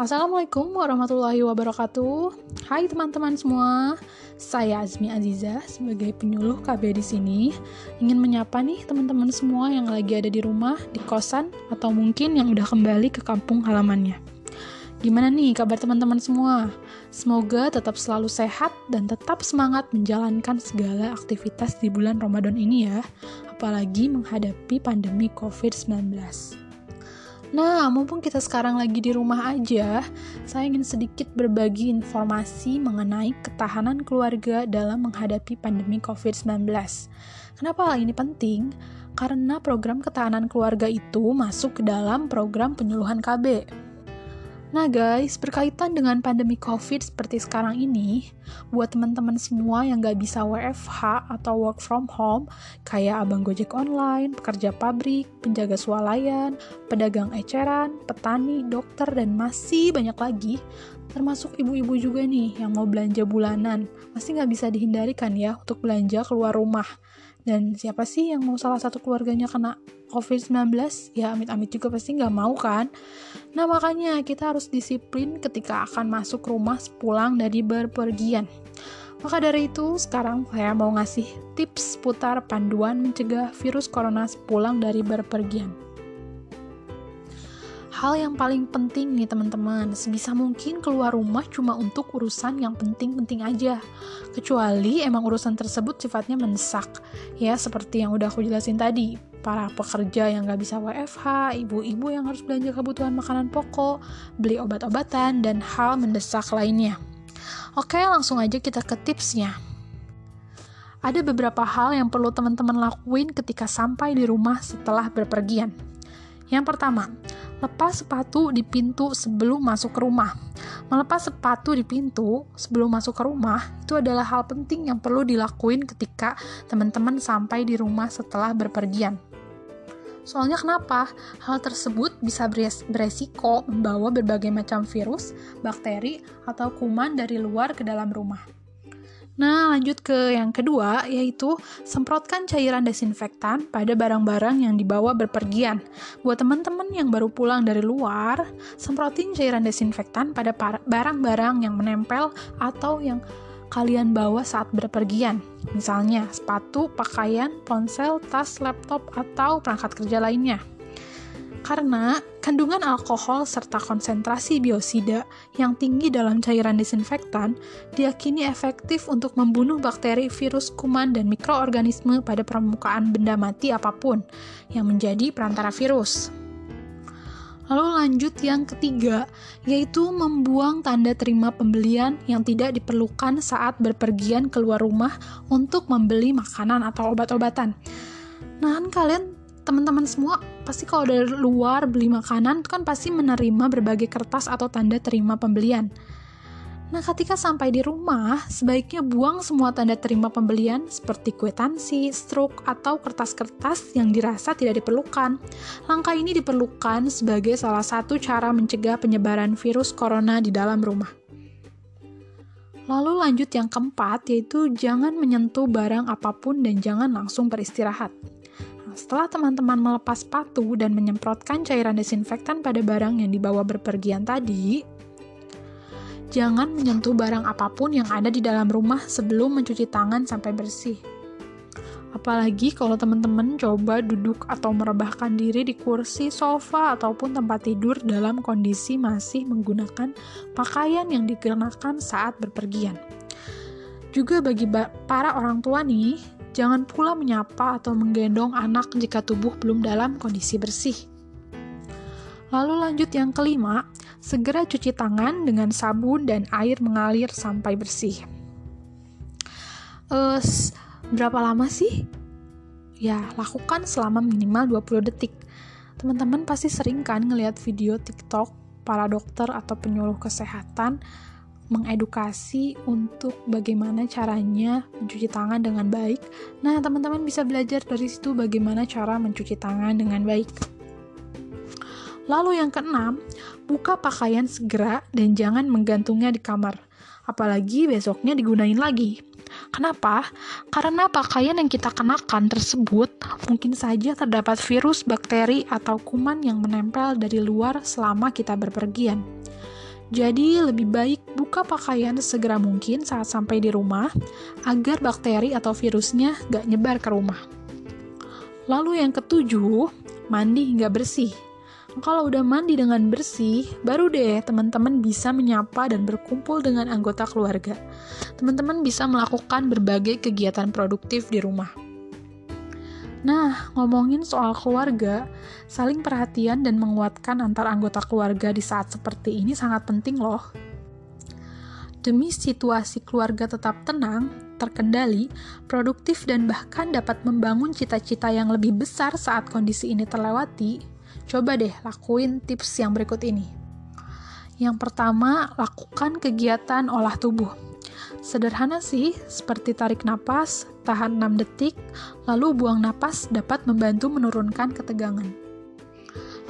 Assalamualaikum warahmatullahi wabarakatuh. Hai teman-teman semua, saya Azmi Aziza sebagai penyuluh KB di sini ingin menyapa nih teman-teman semua yang lagi ada di rumah, di kosan, atau mungkin yang udah kembali ke kampung halamannya. Gimana nih kabar teman-teman semua? Semoga tetap selalu sehat dan tetap semangat menjalankan segala aktivitas di bulan Ramadan ini ya, apalagi menghadapi pandemi COVID-19. Nah, mumpung kita sekarang lagi di rumah aja, saya ingin sedikit berbagi informasi mengenai ketahanan keluarga dalam menghadapi pandemi COVID-19. Kenapa hal ini penting? Karena program ketahanan keluarga itu masuk ke dalam program penyuluhan KB. Nah guys, berkaitan dengan pandemi COVID seperti sekarang ini, buat teman-teman semua yang gak bisa WFH atau work from home, kayak abang gojek online, pekerja pabrik, penjaga swalayan, pedagang eceran, petani, dokter, dan masih banyak lagi, termasuk ibu-ibu juga nih yang mau belanja bulanan, pasti gak bisa dihindari kan ya untuk belanja keluar rumah. Dan siapa sih yang mau salah satu keluarganya kena COVID-19? Ya amit-amit juga pasti nggak mau kan? Nah makanya kita harus disiplin ketika akan masuk rumah pulang dari berpergian. Maka dari itu, sekarang saya mau ngasih tips putar panduan mencegah virus corona sepulang dari berpergian hal yang paling penting nih teman-teman sebisa mungkin keluar rumah cuma untuk urusan yang penting-penting aja kecuali emang urusan tersebut sifatnya mendesak ya seperti yang udah aku jelasin tadi para pekerja yang gak bisa WFH, ibu-ibu yang harus belanja kebutuhan makanan pokok, beli obat-obatan, dan hal mendesak lainnya. Oke, langsung aja kita ke tipsnya. Ada beberapa hal yang perlu teman-teman lakuin ketika sampai di rumah setelah berpergian. Yang pertama, lepas sepatu di pintu sebelum masuk ke rumah. Melepas sepatu di pintu sebelum masuk ke rumah itu adalah hal penting yang perlu dilakuin ketika teman-teman sampai di rumah setelah berpergian. Soalnya kenapa? Hal tersebut bisa beresiko membawa berbagai macam virus, bakteri, atau kuman dari luar ke dalam rumah. Nah, lanjut ke yang kedua, yaitu semprotkan cairan desinfektan pada barang-barang yang dibawa berpergian. Buat teman-teman yang baru pulang dari luar, semprotin cairan desinfektan pada barang-barang yang menempel atau yang kalian bawa saat berpergian. Misalnya, sepatu, pakaian, ponsel, tas, laptop, atau perangkat kerja lainnya karena kandungan alkohol serta konsentrasi biosida yang tinggi dalam cairan desinfektan diyakini efektif untuk membunuh bakteri, virus, kuman, dan mikroorganisme pada permukaan benda mati apa pun yang menjadi perantara virus. Lalu lanjut yang ketiga, yaitu membuang tanda terima pembelian yang tidak diperlukan saat berpergian keluar rumah untuk membeli makanan atau obat-obatan. Nah, kan kalian teman-teman semua pasti kalau dari luar beli makanan itu kan pasti menerima berbagai kertas atau tanda terima pembelian. Nah, ketika sampai di rumah, sebaiknya buang semua tanda terima pembelian seperti kwitansi, struk, atau kertas-kertas yang dirasa tidak diperlukan. Langkah ini diperlukan sebagai salah satu cara mencegah penyebaran virus corona di dalam rumah. Lalu lanjut yang keempat, yaitu jangan menyentuh barang apa pun dan jangan langsung beristirahat. Setelah teman-teman melepas sepatu dan menyemprotkan cairan desinfektan pada barang yang dibawa berpergian tadi, jangan menyentuh barang apa pun yang ada di dalam rumah sebelum mencuci tangan sampai bersih. Apalagi kalau teman-teman coba duduk atau merebahkan diri di kursi, sofa, ataupun tempat tidur dalam kondisi masih menggunakan pakaian yang dikenakan saat berpergian. Juga bagi para orang tua nih, Jangan pula menyapa atau menggendong anak jika tubuh belum dalam kondisi bersih. Lalu lanjut yang kelima, segera cuci tangan dengan sabun dan air mengalir sampai bersih. Uh, berapa lama sih? Ya, lakukan selama minimal 20 detik. Teman-teman pasti sering kan ngelihat video TikTok para dokter atau penyuluh kesehatan mengedukasi untuk bagaimana caranya mencuci tangan dengan baik. Nah, teman-teman bisa belajar dari situ bagaimana cara mencuci tangan dengan baik. Lalu yang keenam, buka pakaian segera dan jangan menggantungnya di kamar. Apalagi besoknya digunain lagi. Kenapa? Karena pakaian yang kita kenakan tersebut mungkin saja terdapat virus, bakteri, atau kuman yang menempel dari luar selama kita berpergian. Jadi lebih baik buka pakaian segera mungkin saat sampai di rumah agar bakteri atau virusnya gak nyebar ke rumah. Lalu yang ketujuh, mandi hingga bersih. Kalau udah mandi dengan bersih, baru deh teman-teman bisa menyapa dan berkumpul dengan anggota keluarga. Teman-teman bisa melakukan berbagai kegiatan produktif di rumah. Nah, ngomongin soal keluarga, saling perhatian dan menguatkan antar anggota keluarga di saat seperti ini sangat penting loh. Demi situasi keluarga tetap tenang, terkendali, produktif dan bahkan dapat membangun cita-cita yang lebih besar saat kondisi ini terlewati, coba deh lakuin tips yang berikut ini. Yang pertama, lakukan kegiatan olah tubuh. Sederhana sih, seperti tarik napas, tahan 6 detik, lalu buang napas dapat membantu menurunkan ketegangan.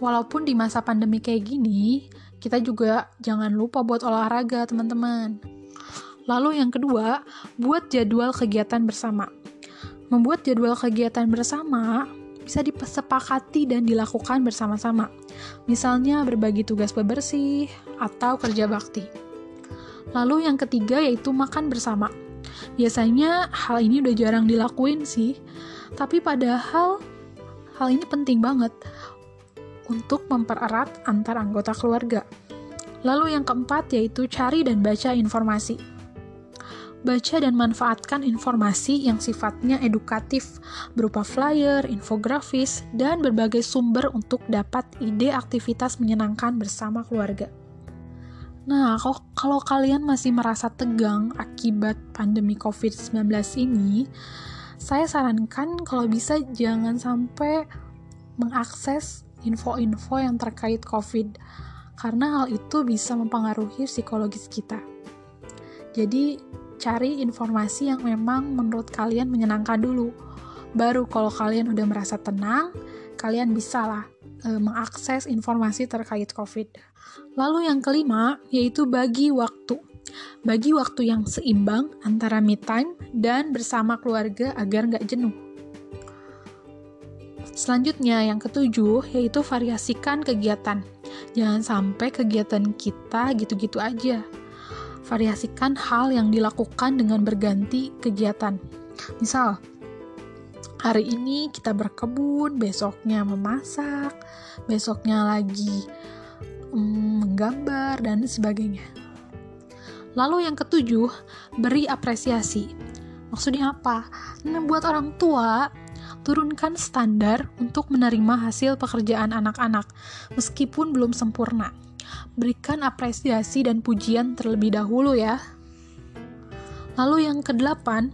Walaupun di masa pandemi kayak gini, kita juga jangan lupa buat olahraga, teman-teman. Lalu yang kedua, buat jadwal kegiatan bersama. Membuat jadwal kegiatan bersama bisa disepakati dan dilakukan bersama-sama. Misalnya berbagi tugas bebersih atau kerja bakti. Lalu yang ketiga yaitu makan bersama. Biasanya hal ini udah jarang dilakuin sih, tapi padahal hal ini penting banget untuk mempererat antar anggota keluarga. Lalu yang keempat yaitu cari dan baca informasi. Baca dan manfaatkan informasi yang sifatnya edukatif, berupa flyer, infografis, dan berbagai sumber untuk dapat ide aktivitas menyenangkan bersama keluarga. Nah, kalau, kalian masih merasa tegang akibat pandemi COVID-19 ini, saya sarankan kalau bisa jangan sampai mengakses info-info yang terkait COVID, karena hal itu bisa mempengaruhi psikologis kita. Jadi, cari informasi yang memang menurut kalian menyenangkan dulu. Baru kalau kalian udah merasa tenang, kalian bisa lah e, mengakses informasi terkait COVID. Lalu yang kelima, yaitu bagi waktu. Bagi waktu yang seimbang antara me time dan bersama keluarga agar nggak jenuh. Selanjutnya, yang ketujuh, yaitu variasikan kegiatan. Jangan sampai kegiatan kita gitu-gitu aja. Variasikan hal yang dilakukan dengan berganti kegiatan. Misal, hari ini kita berkebun, besoknya memasak, besoknya lagi menggambar, dan sebagainya. Lalu yang ketujuh, beri apresiasi. Maksudnya apa? Nah, buat orang tua, turunkan standar untuk menerima hasil pekerjaan anak-anak, meskipun belum sempurna. Berikan apresiasi dan pujian terlebih dahulu ya. Lalu yang kedelapan,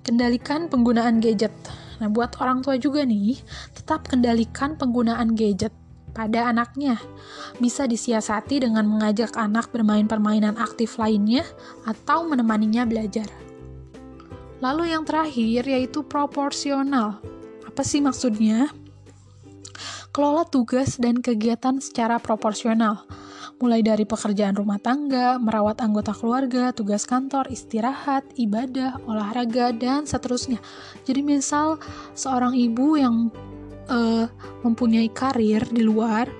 kendalikan penggunaan gadget. Nah, buat orang tua juga nih, tetap kendalikan penggunaan gadget pada anaknya. Bisa disiasati dengan mengajak anak bermain permainan aktif lainnya atau menemaninya belajar. Lalu yang terakhir yaitu proporsional. Apa sih maksudnya? Kelola tugas dan kegiatan secara proporsional, mulai dari pekerjaan rumah tangga, merawat anggota keluarga, tugas kantor, istirahat, ibadah, olahraga, dan seterusnya. Jadi misal seorang ibu yang uh, mempunyai karir di luar,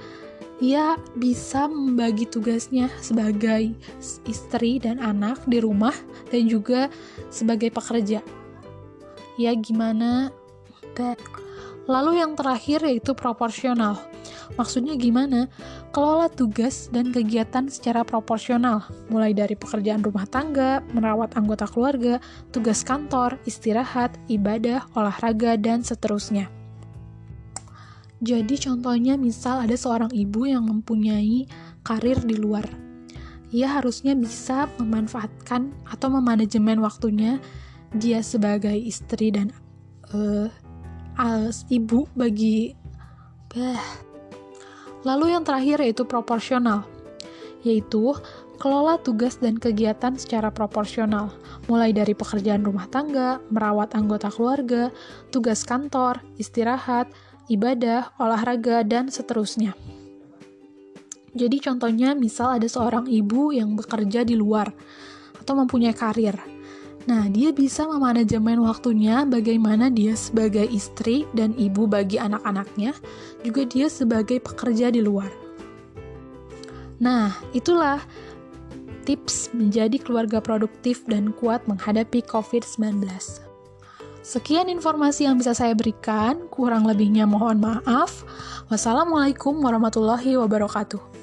ia bisa membagi tugasnya sebagai istri dan anak di rumah dan juga sebagai pekerja. Ya gimana? Lalu yang terakhir yaitu proporsional. Maksudnya gimana? Kelola tugas dan kegiatan secara proporsional, mulai dari pekerjaan rumah tangga, merawat anggota keluarga, tugas kantor, istirahat, ibadah, olahraga, dan seterusnya. Jadi contohnya misal ada seorang ibu yang mempunyai karir di luar. Ia harusnya bisa memanfaatkan atau memanajemen waktunya dia sebagai istri dan uh, als ibu bagi bah. Lalu yang terakhir yaitu proporsional, yaitu kelola tugas dan kegiatan secara proporsional, mulai dari pekerjaan rumah tangga, merawat anggota keluarga, tugas kantor, istirahat, ibadah, olahraga, dan seterusnya. Jadi contohnya misal ada seorang ibu yang bekerja di luar atau mempunyai karir. Nah, dia bisa memanajemen waktunya bagaimana dia sebagai istri dan ibu bagi anak-anaknya, juga dia sebagai pekerja di luar. Nah, itulah tips menjadi keluarga produktif dan kuat menghadapi COVID-19. Sekian informasi yang bisa saya berikan, kurang lebihnya mohon maaf. Wassalamualaikum warahmatullahi wabarakatuh.